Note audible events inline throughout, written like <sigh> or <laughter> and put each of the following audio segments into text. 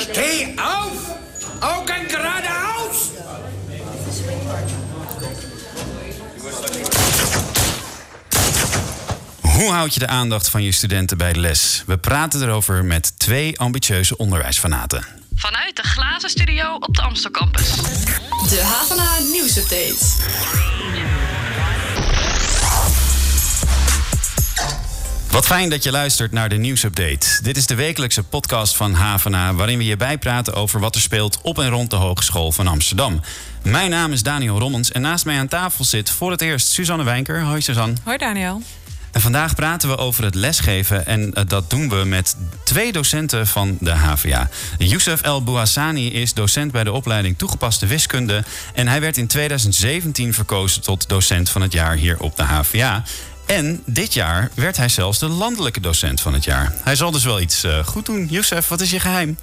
Steh auf! Augen geradeaus! Hoe houd je de aandacht van je studenten bij de les? We praten erover met twee ambitieuze onderwijsfanaten. Vanuit de glazen studio op de Amstel Campus. De Havana Nieuwsupdate. Wat fijn dat je luistert naar de nieuwsupdate. Dit is de wekelijkse podcast van Havana... waarin we je bijpraten over wat er speelt op en rond de Hogeschool van Amsterdam. Mijn naam is Daniel Rommens en naast mij aan tafel zit voor het eerst Suzanne Wijnker. Hoi Suzanne. Hoi Daniel. En vandaag praten we over het lesgeven en eh, dat doen we met twee docenten van de HVA. Youssef El Bouhassani is docent bij de opleiding toegepaste wiskunde en hij werd in 2017 verkozen tot docent van het jaar hier op de HVA. En dit jaar werd hij zelfs de landelijke docent van het jaar. Hij zal dus wel iets eh, goed doen. Youssef, wat is je geheim?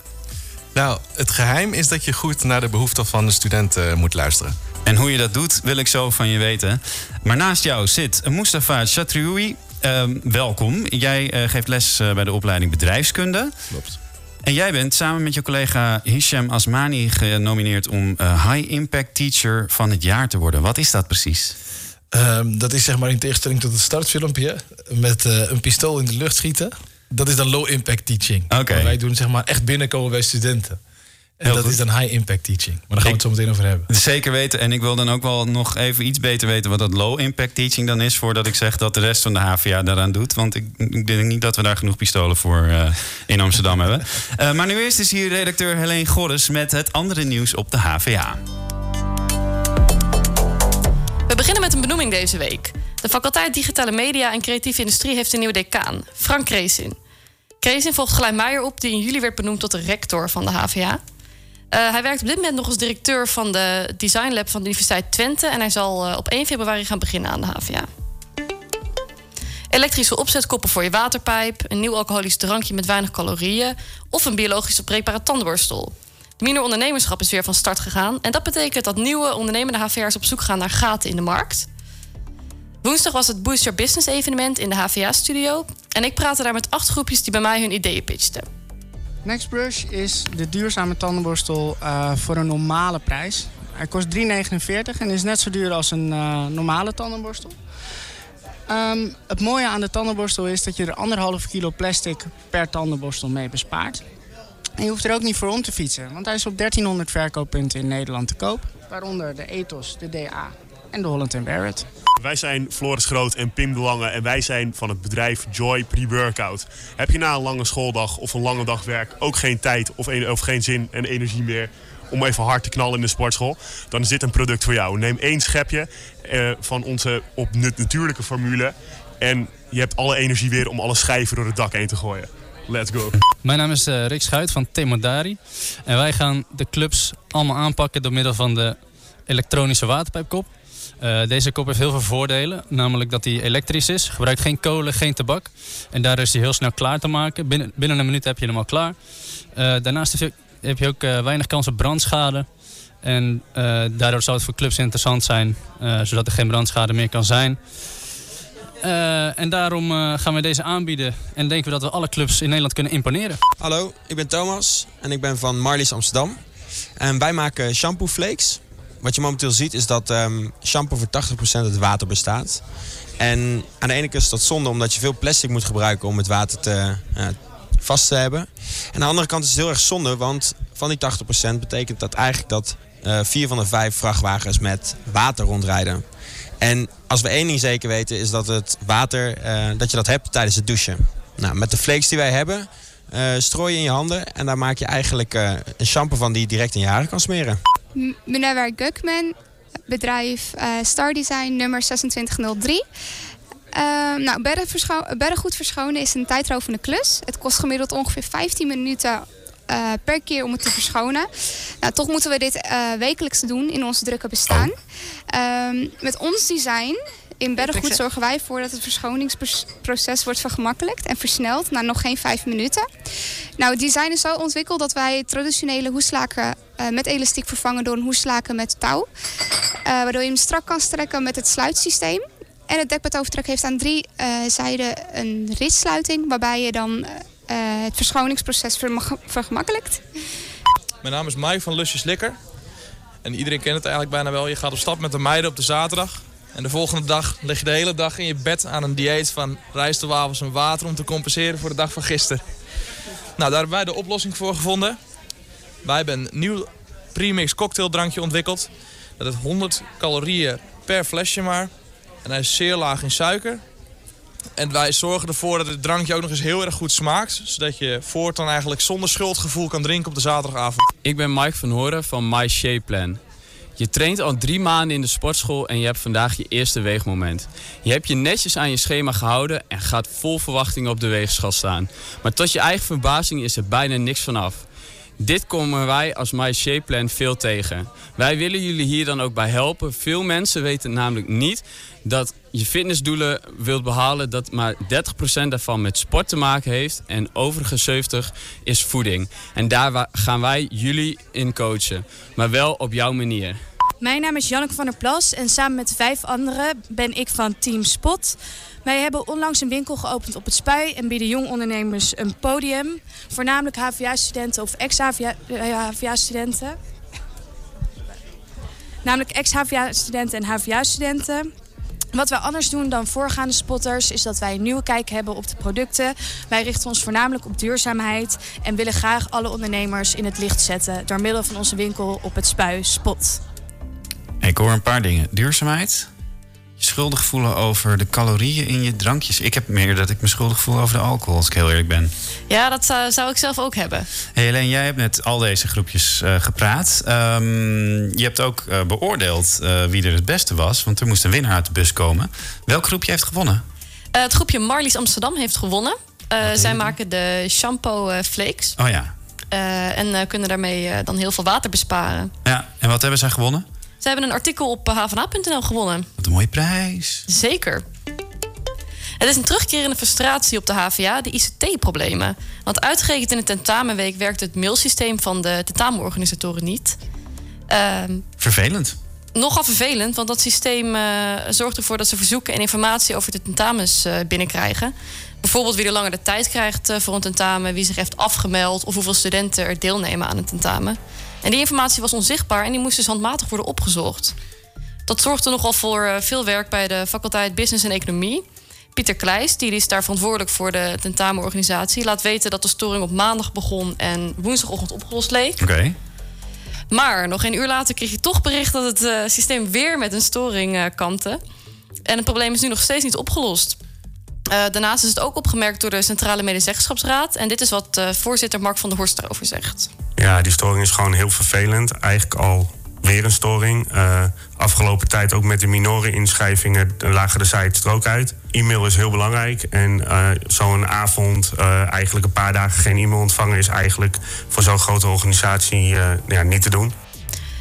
Nou, het geheim is dat je goed naar de behoeften van de studenten eh, moet luisteren. En hoe je dat doet, wil ik zo van je weten. Maar naast jou zit Mustafa Chatrioui. Ehm, welkom. Jij eh, geeft les bij de opleiding bedrijfskunde. Klopt. En jij bent samen met je collega Hisham Asmani genomineerd om eh, High Impact Teacher van het jaar te worden. Wat is dat precies? Ehm, dat is zeg maar in tegenstelling tot het startfilmpje met eh, een pistool in de lucht schieten. Dat is dan low impact teaching. Maar Wij doen zeg maar echt binnenkomen bij studenten. En Heel dat goed. is dan high impact teaching. Maar daar gaan we het zo meteen over hebben. Zeker weten. En ik wil dan ook wel nog even iets beter weten wat dat low impact teaching dan is. Voordat ik zeg dat de rest van de HVA daaraan doet. Want ik, ik denk niet dat we daar genoeg pistolen voor eh, in Amsterdam <laughs> hebben. Eh, maar nu eerst is hier redacteur Helene Gorres met het andere nieuws op de HVA. Beginnen met een benoeming deze week. De faculteit Digitale Media en Creatieve Industrie heeft een nieuwe decaan, Frank Kreesin. Kreesin volgt Glijn Meijer op, die in juli werd benoemd tot de rector van de HVA. Eh, hij werkt op dit moment nog als directeur van de Design Lab van de Universiteit Twente... en hij zal eh, op 1 februari gaan beginnen aan de HVA. Elektrische opzetkoppen voor je waterpijp... een nieuw alcoholisch drankje met weinig calorieën... of een biologisch opbreekbare tandenborstel. Miner ondernemerschap is weer van start gegaan... en dat betekent dat nieuwe ondernemende HVA'ers op zoek gaan naar gaten in de markt... Woensdag was het Boost Your Business evenement in de HVA-studio. En ik praatte daar met acht groepjes die bij mij hun ideeën pitchten. Nextbrush is de duurzame tandenborstel eh, voor een normale prijs. Hij kost 3,49 en is net zo duur als een eh, normale tandenborstel. Ehm, het mooie aan de tandenborstel is dat je er anderhalf kilo plastic per tandenborstel mee bespaart. En je hoeft er ook niet voor om te fietsen, want hij is op 1300 verkooppunten in Nederland te koop. Waaronder de Ethos, de DA en de Holland Barrett. Wij zijn Floris Groot en Pim de Lange en wij zijn van het bedrijf Joy Pre-Workout. Heb je na een lange schooldag of een lange dag werk ook geen tijd of, of geen zin en energie meer om even hard te knallen in de sportschool? Dan is dit een product voor jou. Neem één schepje eh, van onze op nat- natuurlijke formule en je hebt alle energie weer om alle schijven door het dak heen te gooien. Let's go. Mijn naam is eh, Rick Schuit van Temodari. En wij gaan de clubs allemaal aanpakken door middel van de elektronische waterpijpkop. Eh, deze kop heeft heel veel voordelen. Namelijk dat hij elektrisch is. Gebruikt geen kolen, geen tabak. En daardoor is hij heel snel klaar te maken. Binnen, binnen een minuut heb je hem al klaar. Eh, daarnaast heb je, ook weinig kans op brandschade. En daardoor zou het voor clubs interessant zijn. zodat er geen brandschade meer kan zijn. Eh, en daarom eh, gaan we deze aanbieden. En denken we dat we alle clubs in Nederland kunnen imponeren. Hallo, ik ben Thomas en ik ben van Marlies Amsterdam. En wij maken shampoo flakes. Wat je momenteel ziet is dat ehm, shampoo voor 80% uit water bestaat. En aan de ene kant is dat zonde omdat je veel plastic moet gebruiken om het water te, eh, vast te hebben. En aan de andere kant is het heel erg zonde, want van die 80% betekent dat eigenlijk dat vier van de vijf vrachtwagens met water rondrijden. En als we één ding zeker weten is dat het water, eh, dat je dat hebt tijdens het douchen. Nou, met de flakes die wij hebben, eh, strooi je in je handen en daar maak je eigenlijk eh, een shampoo van die je direct in je haren kan smeren. Meneer Gukman, bedrijf Star Design nummer 2603. Ehm nou, verscho- bedden goed verschonen is een tijdrovende klus. Het kost gemiddeld ongeveer 15 minuten eh, per keer om het te verschonen. Nou, toch moeten we dit eh, wekelijks doen in ons drukke bestaan. Ehm, met ons design in Beddengoed zorgen wij ervoor dat het verschoningsproces wordt vergemakkelijkt en versneld na nog geen vijf minuten. Nou, het design is zo ontwikkeld dat wij traditionele hoeslaken eh, met elastiek vervangen door een hoeslaken met touw. Waardoor je hem strak kan strekken met het sluitsysteem. En het dekbedovertrek heeft aan drie zijden een ritsluiting, waarbij je dan het verschoningsproces vergemakkelijkt. Mijn naam is Mike van Lusjes Likker. En iedereen kent het eigenlijk bijna wel. Je gaat op stap met de meiden op de zaterdag. En de volgende dag lig je de hele dag in je bed aan een dieet van rijstwafels en water... om te compenseren voor de dag van gisteren. Nou, daar hebben wij de oplossing voor gevonden. Wij hebben een nieuw premix cocktaildrankje ontwikkeld. Dat heeft 100 calorieën per flesje maar. En hij is zeer laag in suiker. En wij zorgen ervoor dat het drankje ook nog eens heel erg goed smaakt. Zodat je voortaan eigenlijk zonder schuldgevoel kan drinken op de zaterdagavond. Ik ben Mike van Horen van My Shape Plan. Je traint al drie maanden in de sportschool en je hebt vandaag je eerste weegmoment. Je hebt je netjes aan je schema gehouden en gaat vol verwachting op de weegschaal staan. Maar tot je eigen verbazing is er bijna niks vanaf. Dit komen wij als My veel tegen. Wij willen jullie hier dan ook bij helpen. Veel mensen weten namelijk niet dat je fitnessdoelen wilt behalen... dat maar 30% daarvan met sport te maken heeft... en overige 70% is voeding. En daar gaan wij jullie in coachen. Maar wel op jouw manier. Mijn naam is Janneke van der Plas en samen met vijf anderen ben ik van Team Spot. Wij hebben onlangs een winkel geopend op het Spui en bieden jong ondernemers een podium. Voornamelijk HVA-studenten of ex-HVA-studenten. Namelijk ex-HVA-studenten en HVA-studenten. Wat wij anders doen dan voorgaande spotters is dat wij een nieuwe kijk hebben op de producten. Wij richten ons voornamelijk op duurzaamheid en willen graag alle ondernemers in het licht zetten door middel van onze winkel op het Spui Spot. Ik hoor een paar dingen. Duurzaamheid. Je schuldig voelen over de calorieën in je drankjes. Ik heb meer dat ik me schuldig voel over de alcohol, als ik heel eerlijk ben. Ja, dat zou, zou ik zelf ook hebben. Helene, jij hebt met al deze groepjes eh, gepraat. Ehm, je hebt ook eh, beoordeeld eh, wie er het beste was. Want er moest een winnaar uit de bus komen. Welk groepje heeft gewonnen? Het groepje Marlies Amsterdam heeft gewonnen. Zij maken de shampoo flakes. Oh ja. En kunnen daarmee dan heel veel water besparen. ja. En wat hebben zij gewonnen? Ze hebben een artikel op eh, hvna.nl gewonnen. Wat een mooie prijs. Zeker. Het is een terugkerende frustratie op de HVA, de ICT-problemen. Want uitgerekend in de tentamenweek werkt het mailsysteem van de tentamenorganisatoren niet. Ehm, Vervelend. nogal vervelend, want dat systeem eh, zorgt ervoor dat ze verzoeken en informatie over de tentamens eh, binnenkrijgen. Bijvoorbeeld wie er langer de tijd krijgt eh, voor een tentamen, wie zich heeft afgemeld of hoeveel studenten er deelnemen aan een tentamen. En die informatie was onzichtbaar en die moest dus handmatig worden opgezocht. Dat zorgde nogal voor eh, veel werk bij de faculteit Business en Economie. Pieter Kleijs, die is daar verantwoordelijk voor de tentamenorganisatie, laat weten dat de storing op maandag begon en woensdagochtend opgelost leek. Oké. Maar nog een uur later kreeg je toch bericht dat het eh, systeem weer met een storing eh kampte. En het probleem is nu nog steeds niet opgelost. Eh, daarnaast is het ook opgemerkt door de Centrale Medezeggenschapsraad. En dit is wat eh, voorzitter Mark van der Horst daarover zegt. Ja, die storing is gewoon heel vervelend. Eigenlijk al weer een storing. Eh, afgelopen tijd ook met de minoren-inschrijvingen lagen de sites er ook uit. E-mail is heel belangrijk. En zo'n avond, eigenlijk een paar dagen geen e-mail ontvangen... is eigenlijk voor zo'n grote organisatie ja, niet te doen.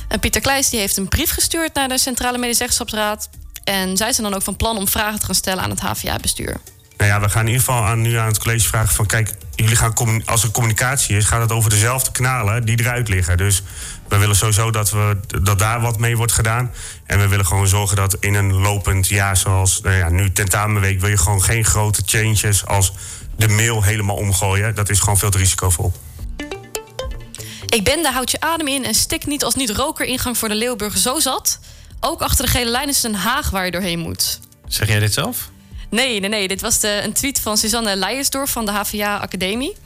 En Pieter Kleijs die heeft een brief gestuurd naar de Centrale Medezeggenschapsraad. En zij zijn dan ook van plan om vragen te gaan stellen aan het HVA-bestuur. Nou ja, we gaan in ieder geval aan, nu aan het college vragen van... kijk, jullie gaan als er communicatie is, gaat het over dezelfde kanalen die eruit liggen. Dus we willen sowieso dat, we, dat daar wat mee wordt gedaan. En we willen gewoon zorgen dat in een lopend jaar zoals nou ja, nu tentamenweek... wil je gewoon geen grote changes als de mail helemaal omgooien. Dat is gewoon veel te risicovol. Ik ben de houd je adem in en stik niet als niet-roker ingang voor de Leeuwburger zo zat. Ook achter de gele lijn is Den Haag waar je doorheen moet. Zeg jij dit zelf? Nee, nee, nee. Dit was de, een tweet van Suzanne Leijersdorf van de HVA Academie.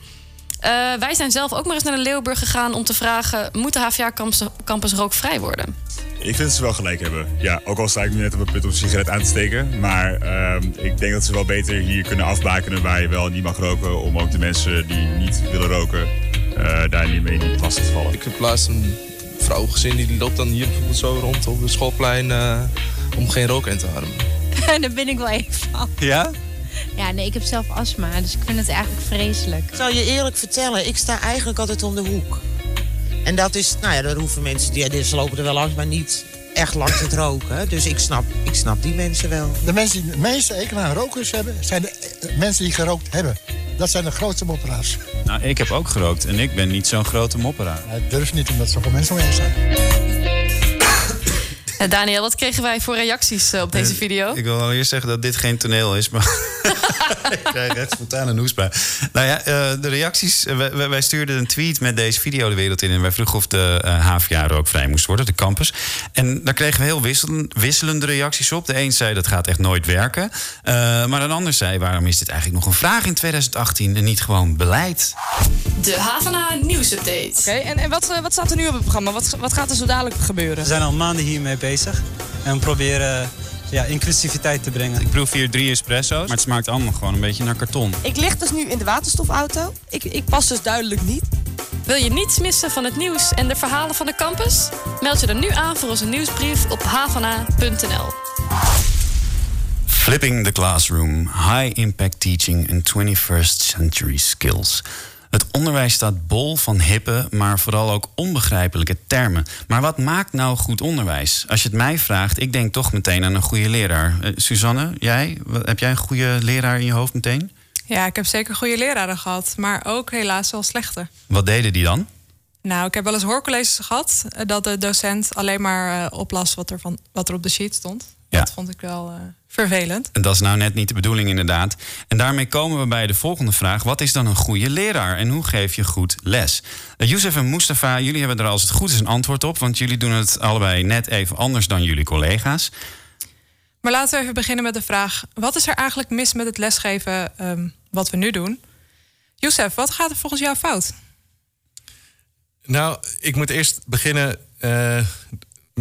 Eh, wij zijn zelf ook maar eens naar de Leeuwburg gegaan om te vragen... moet de HVA-campus campus rookvrij worden? Ik vind dat ze wel gelijk hebben. Ja, ook al sta ik nu net op het punt om een sigaret aan te steken. Maar ehm, ik denk dat ze wel beter hier kunnen afbakenen waar je wel niet mag roken. Om ook de mensen die niet willen roken eh, daar niet mee in vast te vallen. Ik heb laatst een vrouw gezien die loopt dan hier bijvoorbeeld zo rond op het schoolplein eh, om geen rook in te ademen. <laughs> Daar ben ik wel even van. Ja? Ja, nee, ik heb zelf astma, dus ik vind het eigenlijk vreselijk. Ik zal je eerlijk vertellen, ik sta eigenlijk altijd om de hoek. En dat is, nou ja, daar hoeven mensen, die, die- ze lopen er wel langs, maar niet echt langs het roken. Dus ik snap, ik snap die mensen wel. De mensen die het meeste ekel aan rokers hebben, zijn de eh, mensen die gerookt hebben. Dat zijn de grootste mopperaars. Nou, ik heb ook gerookt en ik ben niet zo'n grote mopperaar. Het durft niet omdat zoveel mensen omheen zijn. Eh, Daniel, wat kregen wij voor reacties eh, op deze video? Ik wil al eerst zeggen dat dit geen toneel is, maar <laughs> ik krijg echt spontane hoestbui. Nou ja, eh, de reacties. eh, wij, stuurden een tweet met deze video de wereld in. En wij vroegen of de eh HVA er ook vrij moest worden, de campus. En daar kregen we heel wisselen- wisselende reacties op. De een zei dat gaat echt nooit werken. Eh, maar een ander zei: waarom is dit eigenlijk nog een vraag in 2018 en niet gewoon beleid? De Havana nieuwsupdate. Oké, en, en wat, eh, wat staat er nu op het programma? Wat, wat gaat er zo dadelijk gebeuren? We zijn al maanden hiermee bezig. En we proberen ja, inclusiviteit te brengen. Ik proef hier drie espresso's, maar het smaakt allemaal gewoon een beetje naar karton. Ik lig dus nu in de waterstofauto. Ik, ik pas dus duidelijk niet. Wil je niets missen van het nieuws en de verhalen van de campus? Meld je dan nu aan voor onze nieuwsbrief op havana.nl. Flipping the Classroom, High Impact Teaching and 21st Century Skills. Het onderwijs staat bol van hippe, maar vooral ook onbegrijpelijke termen. Maar wat maakt nou goed onderwijs? Als je het mij vraagt, ik denk toch meteen aan een goede leraar. Eh, Suzanne, jij? Heb jij een goede leraar in je hoofd meteen? Ja, ik heb zeker goede leraren gehad, maar ook helaas wel slechte. Wat deden die dan? Nou, ik heb wel eens hoorcolleges gehad eh, dat de docent alleen maar eh, oplas wat er, van, wat er op de sheet stond. Ja. Dat vond ik wel eh, vervelend. En dat is nou net niet de bedoeling, inderdaad. En daarmee komen we bij de volgende vraag: wat is dan een goede leraar en hoe geef je goed les? Uh, Youssef en Mustafa, jullie hebben er als het goed is een antwoord op, want jullie doen het allebei net even anders dan jullie collega's. Maar laten we even beginnen met de vraag: wat is er eigenlijk mis met het lesgeven ehm, wat we nu doen? Youssef, wat gaat er volgens jou fout? Nou, ik moet eerst beginnen eh,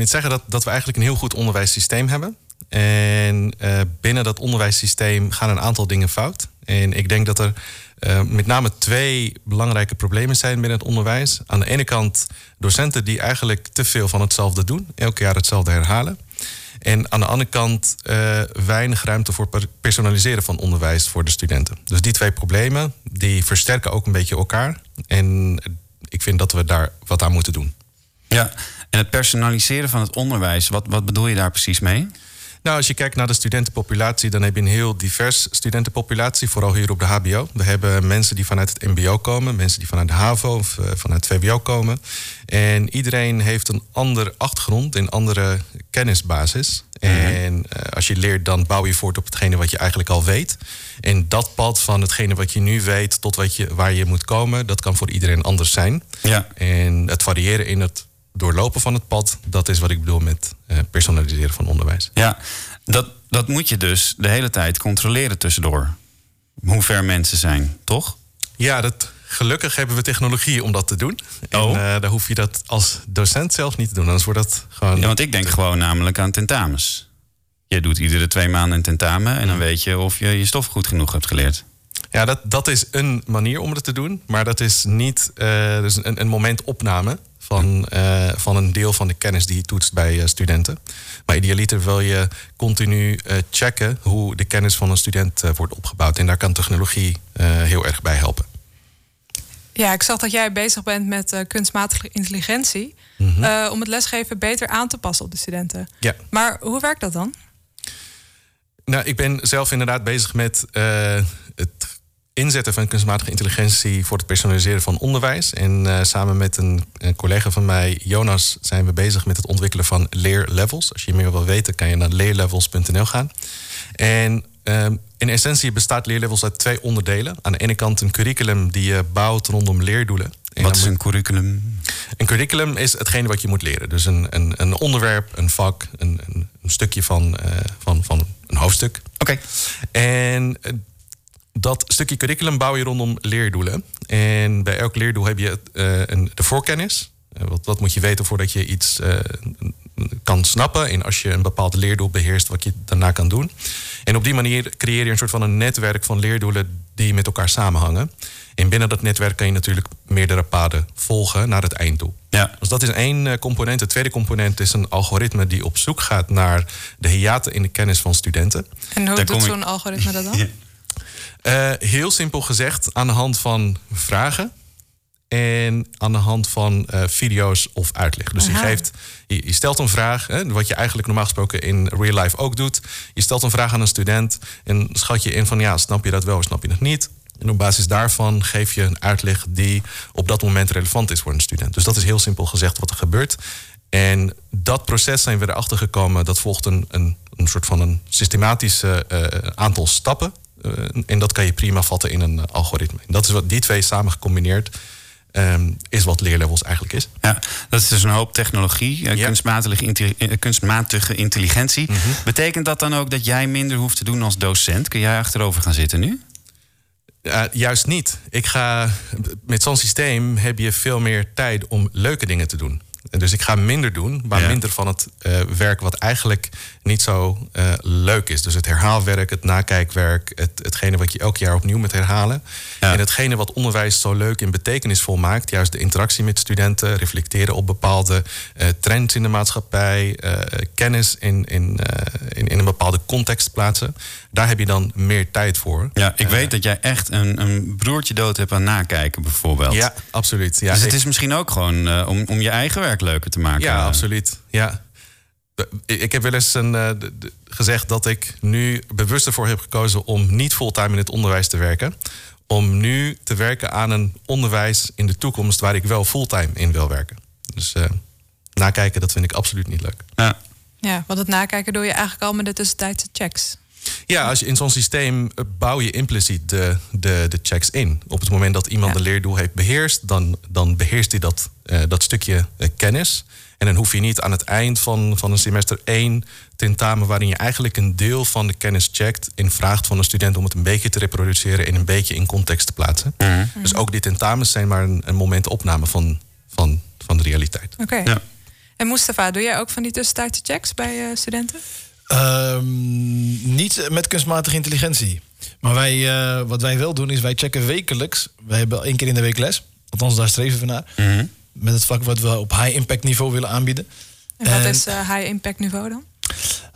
met zeggen dat, dat we eigenlijk een heel goed onderwijssysteem hebben. En eh, binnen dat onderwijssysteem gaan een aantal dingen fout. En ik denk dat er eh, met name twee belangrijke problemen zijn binnen het onderwijs. Aan de ene kant docenten die eigenlijk te veel van hetzelfde doen, elk jaar hetzelfde herhalen. En aan de andere kant eh, weinig ruimte voor per- personaliseren van onderwijs voor de studenten. Dus die twee problemen die versterken ook een beetje elkaar. En ik vind dat we daar wat aan moeten doen. Ja, en het personaliseren van het onderwijs, wat, wat bedoel je daar precies mee? Nou, als je kijkt naar de studentenpopulatie, dan heb je een heel divers studentenpopulatie, vooral hier op de HBO. We hebben mensen die vanuit het MBO komen, mensen die vanuit de HAVO of eh, vanuit het VWO komen. En iedereen heeft een andere achtergrond, een andere kennisbasis. En eh, als je leert, dan bouw je voort op hetgene wat je eigenlijk al weet. En dat pad van hetgene wat je nu weet tot wat je, waar je moet komen, dat kan voor iedereen anders zijn. Ja. En het variëren in het doorlopen van het pad, dat is wat ik bedoel met eh, personaliseren van onderwijs. Ja, dat, dat moet je dus de hele tijd controleren tussendoor. Hoe ver mensen zijn, toch? Ja, dat, gelukkig hebben we technologie om dat te doen. En Oh. eh, dan hoef je dat als docent zelf niet te doen. Anders wordt dat gewoon. Ja, want ik denk gewoon namelijk aan tentamens. Je doet iedere twee maanden een tentamen en dan weet je of je je stof goed genoeg hebt geleerd. Ja, dat, dat is een manier om het te doen. Maar dat is niet eh, dus een, een momentopname van, eh, van een deel van de kennis die je toetst bij eh, studenten. Maar idealiter wil je continu eh, checken hoe de kennis van een student wordt opgebouwd. En daar kan technologie heel erg bij helpen. Ja, ik zag dat jij bezig bent met kunstmatige intelligentie. Mhm. om het lesgeven beter aan te passen op de studenten. Ja. Maar hoe werkt dat dan? Nou, ik ben zelf inderdaad bezig met het inzetten van kunstmatige intelligentie voor het personaliseren van onderwijs. En eh, samen met een, een collega van mij, Jonas, zijn we bezig met het ontwikkelen van leerlevels. Als je meer wil weten, kan je naar leerlevels.nl gaan. En ehm, in essentie bestaat leerlevels uit twee onderdelen. Aan de ene kant een curriculum die je bouwt rondom leerdoelen. En Wat is een curriculum? een curriculum is hetgene wat je moet leren. Dus een, een, een onderwerp, een vak, een, een, stukje van, eh, van, van een hoofdstuk. Oké. En dat stukje curriculum bouw je rondom leerdoelen. En bij elk leerdoel heb je eh, een, de voorkennis. Eh, wat, wat moet je weten voordat je iets eh, kan snappen? En als je een bepaald leerdoel beheerst, wat je daarna kan doen. En op die manier creëer je een soort van een netwerk van leerdoelen die met elkaar samenhangen. En binnen dat netwerk kan je natuurlijk meerdere paden volgen naar het einddoel. Ja. Dus dat is één eh, component. De tweede component is een algoritme die op zoek gaat naar de hiaten in de kennis van studenten. En hoe Daar doet ik- zo'n algoritme dat dan? <laughs> Eh, heel simpel gezegd, aan de hand van vragen en aan de hand van eh, video's of uitleg. Dus je, geeft, je, je stelt een vraag, hè, wat je eigenlijk normaal gesproken in real life ook doet. Je stelt een vraag aan een student en schat je in van ja, snap je dat wel of snap je dat niet? En op basis daarvan geef je een uitleg die op dat moment relevant is voor een student. Dus dat is heel simpel gezegd wat er gebeurt. En dat proces zijn we erachter gekomen. Dat volgt een, een, een soort van een systematische eh, aantal stappen. Eh, en dat kan je prima vatten in een eh, algoritme. Dat is wat die twee samen gecombineerd ehm, is wat leerlevels eigenlijk is. Ja, dat is dus een hoop technologie, eh, kunstmatige, intelli- kunstmatige intelligentie. Mhm. Betekent dat dan ook dat jij minder hoeft te doen als docent? Kun jij achterover gaan zitten nu? Juist niet. Ik ga, met zo'n systeem heb je veel meer tijd om leuke dingen te doen. Dus ik ga minder doen, maar Ja. minder van het eh, werk wat eigenlijk niet zo eh, leuk is. Dus het herhaalwerk, het nakijkwerk, het, hetgene wat je elk jaar opnieuw moet herhalen. En hetgene wat onderwijs zo leuk en betekenisvol maakt, juist de interactie met studenten, reflecteren op bepaalde eh, trends in de maatschappij, kennis in, in, in, in een bepaalde context plaatsen. Daar heb je dan meer tijd voor. Ja, ik weet dat jij echt een, een broertje dood hebt aan nakijken, bijvoorbeeld. Ja, absoluut. Ja, dus het is misschien ook gewoon om, om je eigen werk leuker te maken. Ja, absoluut. Ja. Ik heb wel eens een, eh, de- de- gezegd dat ik nu bewust ervoor heb gekozen om niet fulltime in het onderwijs te werken. Om nu te werken aan een onderwijs in de toekomst waar ik wel fulltime in wil werken. Dus eh, nakijken, dat vind ik absoluut niet leuk. Ja. Ja, want het nakijken doe je eigenlijk al met de tussentijdse checks. Ja, als je in zo'n systeem eh, bouw je impliciet de, de, de checks in. Op het moment dat iemand de leerdoel heeft beheerst, dan, dan beheerst hij dat, eh, dat stukje eh, kennis. En dan hoef je niet aan het eind van, van een semester één tentamen, waarin je eigenlijk een deel van de kennis checkt en vraagt van de student om het een beetje te reproduceren en een beetje in context te plaatsen. Dus ook die tentamens zijn maar een, een momentopname van, van, van de realiteit. Oké. En Mustafa, doe jij ook van die tussentijdse checks bij eh, studenten? Ehm, niet met kunstmatige intelligentie. Maar wij, eh, wat wij wel doen is wij checken wekelijks. Wij hebben één keer in de week les. Althans, daar streven we naar. Mhm. Met het vak wat we op high impact niveau willen aanbieden. En wat En is eh, high impact niveau dan?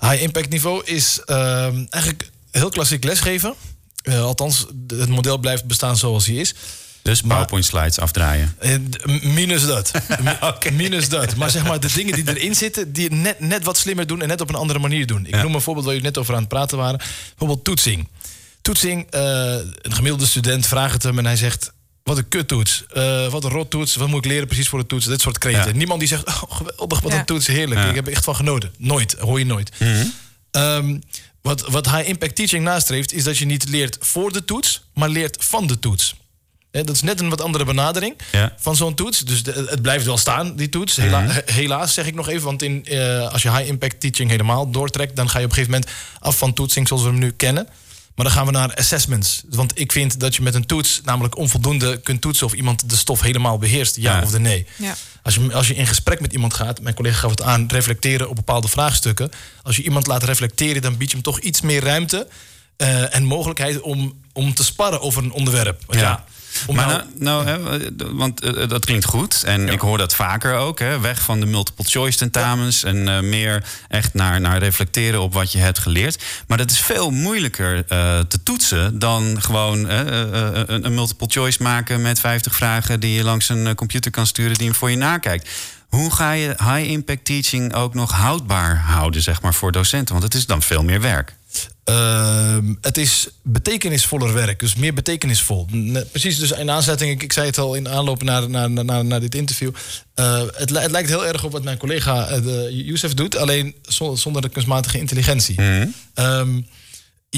High impact niveau is ehm, eigenlijk heel klassiek lesgeven. Eh, althans, het model blijft bestaan zoals hij is. Dus PowerPoint slides afdraaien. Eh, Minus dat. <laughs> Mi- Minus dat. Maar zeg maar, de dingen die erin zitten, die het net, net wat slimmer doen en net op een andere manier doen. Ik noem een voorbeeld waar jullie net over aan het praten waren. Bijvoorbeeld toetsing. Toetsing, eh, een gemiddelde student vraagt het hem en hij zegt. Wat een kuttoets. Eh, wat een rottoets. Wat moet ik leren precies voor de toets? Dit soort kreten. Ja. Niemand die zegt, oh, geweldig, wat Ja. een toets, heerlijk. Ja. Ik heb er echt van genoten. Nooit, hoor je nooit. Ehm, wat, wat high impact teaching nastreeft, is dat je niet leert voor de toets, maar leert van de toets. Hè, dat is net een wat andere benadering Ja. van zo'n toets. Dus de- het blijft wel staan, die toets. Hela- Mhm. he- helaas zeg ik nog even, want in, eh, als je high impact teaching helemaal doortrekt, dan ga je op een gegeven moment af van toetsing zoals we hem nu kennen. Maar dan gaan we naar assessments. Want ik vind dat je met een toets namelijk onvoldoende kunt toetsen of iemand de stof helemaal beheerst, ja, Ja. of de nee. Ja. Als je, als je in gesprek met iemand gaat, mijn collega gaf het aan, reflecteren op bepaalde vraagstukken. Als je iemand laat reflecteren, dan bied je hem toch iets meer ruimte eh, en mogelijkheid om, om te sparren over een onderwerp. Want ja. Om maar nou- nou, hè, want eh, dat klinkt goed. En ik hoor dat vaker ook. Hè, weg van de multiple choice tentamens. En eh, meer echt naar, naar reflecteren op wat je hebt geleerd. Maar dat is veel moeilijker eh, te toetsen dan gewoon eh, eh, eh, een, een multiple choice maken met 50 vragen die je langs een eh, computer kan sturen die hem voor je nakijkt. Hoe ga je high impact teaching ook nog houdbaar houden, zeg maar, voor docenten? Want het is dan veel meer werk. Ehm, het is betekenisvoller werk, dus meer betekenisvol. Precies, dus in aanzetting, ik, ik zei het al in aanloop naar, naar, naar, naar dit interview. Eh, het, het lijkt heel erg op wat mijn collega uh, Youssef doet, alleen zonder, zonder de kunstmatige intelligentie. Ehm,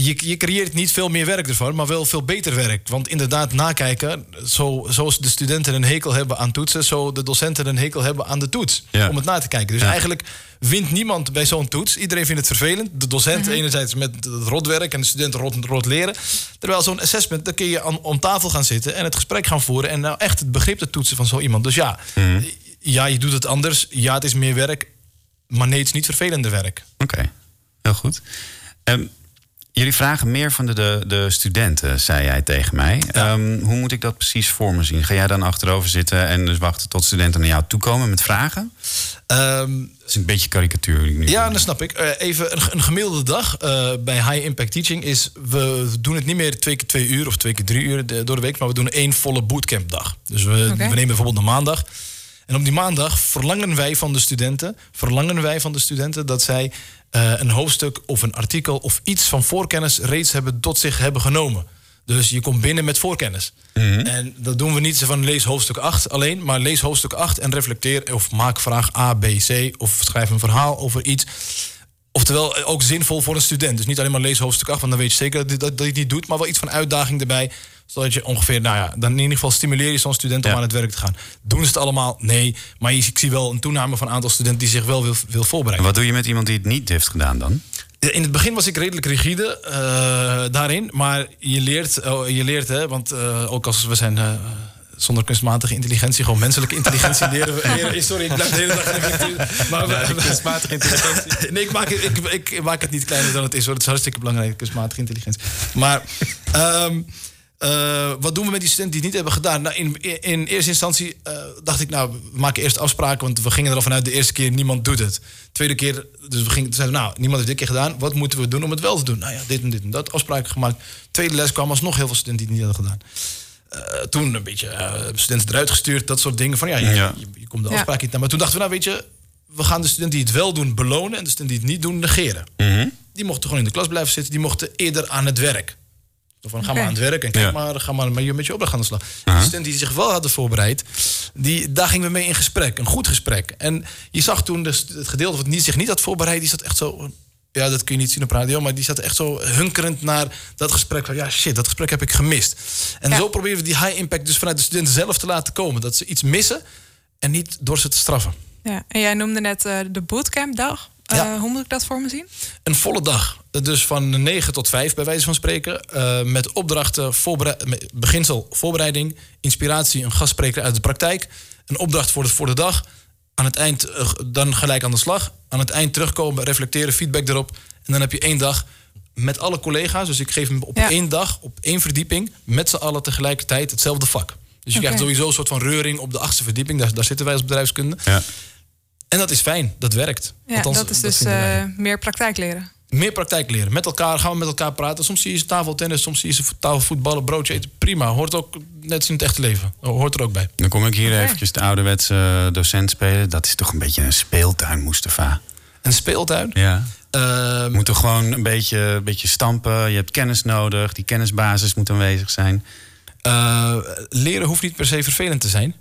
je, je creëert niet veel meer werk ervan, maar wel veel beter werk. Want inderdaad, nakijken, zo, zoals de studenten een hekel hebben aan toetsen, zo de docenten een hekel hebben aan de toets. Ja. Om het na te kijken. Dus Ja. eigenlijk wint niemand bij zo'n toets. Iedereen vindt het vervelend. De docent Mhm. enerzijds met het rotwerk en de studenten rot, rot leren. Terwijl zo'n assessment, dan kun je aan, om tafel gaan zitten en het gesprek gaan voeren. En nou echt het begrip te toetsen van zo iemand. Dus ja, ja, je doet het anders. Ja, het is meer werk. Maar nee, het is niet vervelender werk. Oké, heel goed. Ehm, jullie vragen meer van de, de, de studenten, zei jij tegen mij. Ehm, hoe moet ik dat precies voor me zien? Ga jij dan achterover zitten en dus wachten tot studenten naar jou toe komen met vragen? dat is een beetje karikatuur. nu Ja, dat snap ik. Eh, even een, een gemiddelde dag eh, bij High Impact Teaching is... we doen het niet meer twee keer twee uur of twee keer drie uur de- door de week... maar we doen één volle bootcampdag. Dus we, we nemen bijvoorbeeld een maandag. En op die maandag verlangen wij van de studenten... verlangen wij van de studenten dat zij eh, een hoofdstuk of een artikel... of iets van voorkennis reeds hebben tot zich hebben genomen. Dus je komt binnen met voorkennis. En dat doen we niet zo van lees hoofdstuk 8 alleen, maar lees hoofdstuk 8 en reflecteer of maak vraag A, B, C of schrijf een verhaal over iets. Oftewel eh, ook zinvol voor een student. Dus niet alleen maar lezen hoofdstuk 8, want dan weet je zeker dat, dat, dat niet doet. Maar wel iets van uitdaging erbij. Zodat je ongeveer, nou ja, dan in ieder geval stimuleer je zo'n student om aan het werk te gaan. Doen ze het allemaal? Nee. Maar je, ik zie wel een toename van een aantal studenten die zich wel wil, wil En voorbereiden. wat doe je met iemand die het niet heeft gedaan dan? In het begin was ik redelijk rigide eh, daarin. Maar je leert, oh, je leert hè, want eh, ook als we zijn eh, zonder kunstmatige intelligentie, gewoon menselijke intelligentie leren. we- sorry, ik blijf de hele dag. Maar Ja, kunstmatige intelligentie. nee, ik maak, het, ik, ik maak het niet kleiner dan het is. Hoor. Het is hartstikke belangrijk, kunstmatige intelligentie. Maar ehm, eh, wat doen we met die studenten die het niet hebben gedaan? Nou, in, in eerste instantie eh, dacht ik, nou, we maken eerst afspraken. Want we gingen er al vanuit de eerste keer, niemand doet het. Tweede keer, dus we gingen, zeiden we, nou, niemand heeft dit keer gedaan. Wat moeten we doen om het wel te doen? Nou ja, dit en dit en dat. Afspraken gemaakt. Tweede les kwam alsnog heel veel studenten die het niet hadden gedaan. Eh, toen een beetje eh, studenten eruit gestuurd, dat soort dingen. Van ja, je, Ja. je, je komt de Ja. afspraak niet naar. Maar toen dachten we, nou weet je, we gaan de studenten die het wel doen belonen en de studenten die het niet doen negeren. Mhm. Die mochten gewoon in de klas blijven zitten, die mochten eerder aan het werk. Van, ga maar Oké. aan het werk en kijk Ja. maar, ga maar met je, met je opdracht aan de slag. De studenten die zich wel hadden voorbereid, die, daar gingen we mee in gesprek. Een goed gesprek. En je zag toen de, st- het gedeelte wat niet, zich niet had voorbereid, die zat echt zo... Ja, dat kun je niet zien op radio, maar die zat echt zo hunkerend naar dat gesprek. Van, ja, shit, dat gesprek heb ik gemist. En zo proberen we die high impact dus vanuit de studenten zelf te laten komen. Dat ze iets missen en niet door ze te straffen. Ja. En jij noemde net eh, de bootcampdag. Eh, hoe moet ik dat voor me zien? Een volle dag. Dus van 9 tot 5 bij wijze van spreken. eh, met opdrachten, met beginsel, voorbereiding, inspiratie, een gastspreker uit de praktijk. Een opdracht voor de, voor de dag. Aan het eind eh, dan gelijk aan de slag. Aan het eind terugkomen, reflecteren, feedback erop. En dan heb je één dag met alle collega's. Dus ik geef hem op één dag, op één verdieping... met z'n allen tegelijkertijd hetzelfde vak. Dus je krijgt sowieso een soort van reuring op de achtste verdieping. Daar, daar zitten wij als bedrijfskunde. En dat is fijn, dat werkt. Ja, Althans, dat is dus eh, meer praktijk leren. Meer praktijk leren. Met elkaar gaan we met elkaar praten. Soms zie je ze tafeltennis, soms zie je ze tafelvoetballen, broodje eten. Prima, hoort ook net als in het echte leven. Hoort er ook bij. Dan kom ik hier eventjes de ouderwetse docent spelen. Dat is toch een beetje een speeltuin, Mustafa. Een speeltuin? Ja. Ehm, Je moet toch gewoon een beetje, een beetje stampen. Je hebt kennis nodig. Die kennisbasis moet aanwezig zijn. Eh, leren hoeft niet per se vervelend te zijn.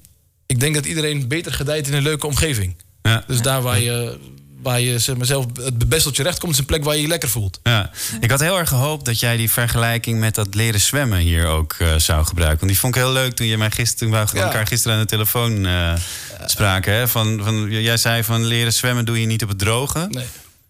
Ik denk dat iedereen beter gedijt in een leuke omgeving. Ja. Dus daar waar je, waar je zeg maar, zelf het besteltje recht komt, is een plek waar je je lekker voelt. Ja. Ik had heel erg gehoopt dat jij die vergelijking met dat leren zwemmen hier ook eh, zou gebruiken. Want die vond ik heel leuk toen je mij gisteren, toen we Ja. elkaar gisteren aan de telefoon eh, spraken. Hè? Van, van, jij zei van leren zwemmen doe je niet op het droge. Nee.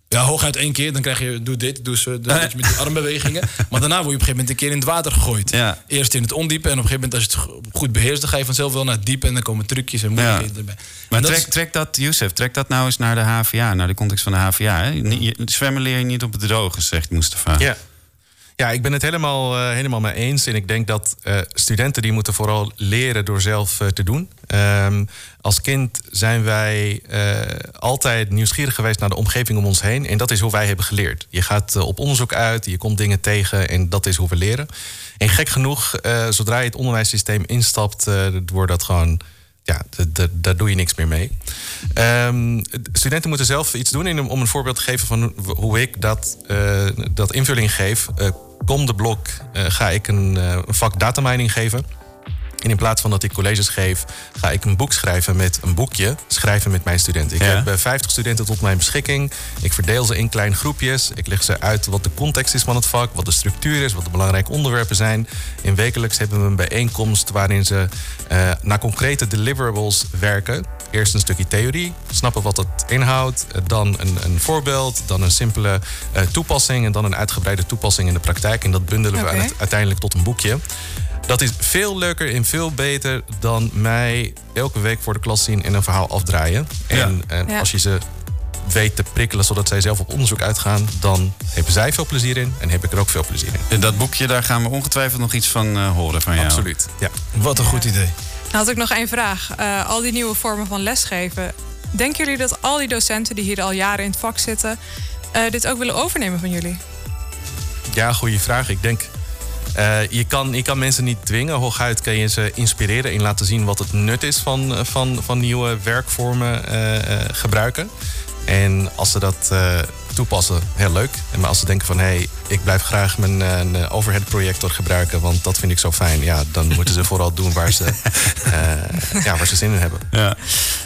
Ja, hooguit één keer. Dan krijg je, doe dit, doe zo, doe beetje met die armbewegingen. <laughs> Maar daarna word je op een gegeven moment een keer in het water gegooid. Ja. Eerst in het ondiepe en op een gegeven moment als je het go- goed beheerst... dan ga je vanzelf wel naar het diepe en dan komen trucjes en moeilijkheden erbij. Maar En dat trek, is- trek dat, Youssef, trek dat nou eens naar de HVA, naar de context van de HVA. Hè? Zwemmen leer je niet op het droge, zegt Mustafa. Ja. Ja, ik ben het helemaal, eh, helemaal mee eens. En ik denk dat eh, studenten die moeten vooral leren door zelf eh, te doen. Ehm, als kind zijn wij altijd nieuwsgierig geweest naar de omgeving om ons heen. En dat is hoe wij hebben geleerd. Je gaat op onderzoek uit, je komt dingen tegen en dat is hoe we leren. En gek genoeg, zodra je het onderwijssysteem instapt, wordt dat gewoon ja, daar doe je niks meer mee. Ehm, studenten moeten zelf iets doen. En om een voorbeeld te geven van hoe ik dat, dat invulling geef. Kom de blok eh, ga ik een, eh, een vak datamining geven. En in plaats van dat ik colleges geef, ga ik een boek schrijven met een boekje. Schrijven met mijn studenten. Ik Ja. heb eh, 50 studenten tot mijn beschikking. Ik verdeel ze in kleine groepjes. Ik leg ze uit wat de context is van het vak, wat de structuur is, wat de belangrijke onderwerpen zijn. En wekelijks hebben we een bijeenkomst waarin ze eh, naar concrete deliverables werken. Eerst een stukje theorie, snappen wat het inhoudt. eh, Dan een, een voorbeeld, dan een simpele eh, toepassing en dan een uitgebreide toepassing in de praktijk. En dat bundelen we uiteindelijk tot een boekje. Dat is veel leuker en veel beter dan mij elke week voor de klas zien en een verhaal afdraaien. En Ja. als je ze weet te prikkelen zodat zij zelf op onderzoek uitgaan, dan hebben zij veel plezier in en heb ik er ook veel plezier in. En Dat boekje, daar gaan we ongetwijfeld nog iets van eh, horen van jou. Absoluut, ja. Wat een goed idee. Dan had ik nog één vraag. Eh, al die nieuwe vormen van lesgeven. Denken jullie dat al die docenten die hier al jaren in het vak zitten... eh, dit ook willen overnemen van jullie? Ja, goede vraag. Ik denk, eh, je, kan, je kan mensen niet dwingen. Hooguit kan je ze inspireren en laten zien wat het nut is van, van, van nieuwe werkvormen eh, eh, gebruiken. En als ze dat eh, toepassen, heel leuk. En maar als ze denken van, hé, hey, ik blijf graag mijn eh, een overhead projector gebruiken... want dat vind ik zo fijn, ja, dan moeten ze vooral doen waar ze, <laughs> eh, ja, waar ze zin in hebben. Ja.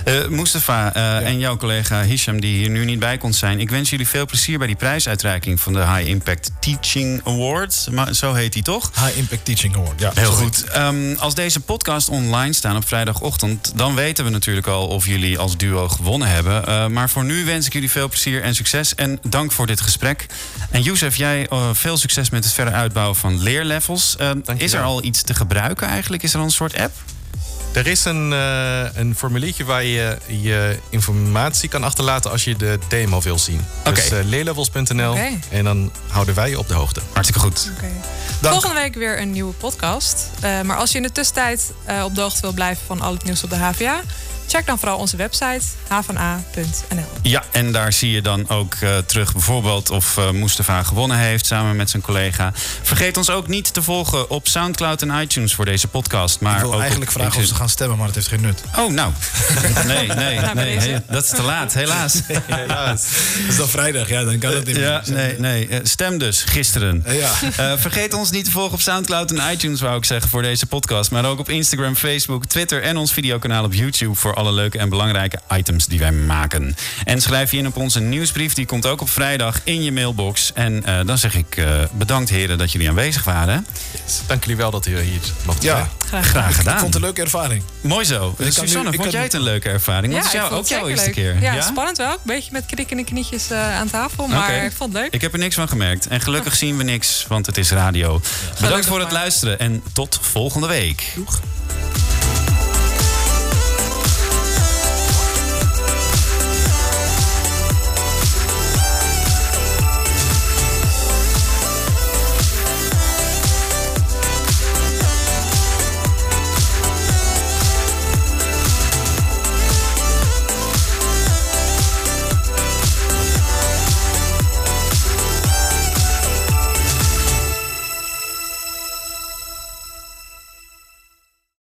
Eh, Mustafa eh, en jouw collega Hisham, die hier nu niet bij kon zijn... ik wens jullie veel plezier bij die prijsuitreiking van de High Impact Teaching Award. Maar zo heet die toch? High Impact Teaching Award, ja. Heel goed. Ehm, als deze podcast online staan op vrijdagochtend... dan weten we natuurlijk al of jullie als duo gewonnen hebben. Eh, maar voor nu wens ik jullie veel plezier en succes. En dank voor dit gesprek. En Youssef, jij eh, veel succes met het verder uitbouwen van leerlevels. Eh, is er al iets te gebruiken eigenlijk? Is er al een soort app? Er is een, eh, een formuliertje waar je je informatie kan achterlaten als je de demo wil zien. Dus uh, leerlevels.nl en dan houden wij je op de hoogte. Hartstikke goed. Oké. Volgende week weer een nieuwe podcast. Eh, maar als je in de tussentijd eh, op de hoogte wil blijven van al het nieuws op de HVA... check dan vooral onze website hvna.nl. Ja, en daar zie je dan ook eh, terug bijvoorbeeld of eh Mustafa gewonnen heeft samen met zijn collega. Vergeet ons ook niet te volgen op Soundcloud en iTunes voor deze podcast. Maar Ik wil ook eigenlijk op vragen of ze gaan stemmen, maar het heeft geen nut. Oh, nou. <laughs> Nee, nee, Nou, nee. he- Dat is te laat, helaas. <laughs> helaas. Dat is dan vrijdag, ja, dan kan dat niet meer. Ja, nee, nee. Eh, Stem dus, gisteren. Ja. Eh, vergeet ons niet te volgen op Soundcloud en iTunes, wou ik zeggen, voor deze podcast. Maar ook op Instagram, Facebook, Twitter en ons videokanaal op YouTube... voor alle leuke en belangrijke items die wij maken. En schrijf je in op onze nieuwsbrief, die komt ook op vrijdag in je mailbox. En eh, dan zeg ik eh, bedankt heren dat jullie aanwezig waren. Dank jullie wel dat jullie hier mochten Ja, zijn. graag, gedaan. Ik vond het een leuke ervaring. Mooi zo. Dus ik kan Susanne, nu- vond kan jij het een leuke ervaring? Want het is ik jou, vond ook jouw eerste leuk. keer. Ja, spannend wel. Een beetje met krikkende knietjes eh, aan tafel. Maar ik vond het leuk. Ik heb er niks van gemerkt. En gelukkig zien we niks, want het is radio. Bedankt voor het luisteren en tot volgende week. Doeg.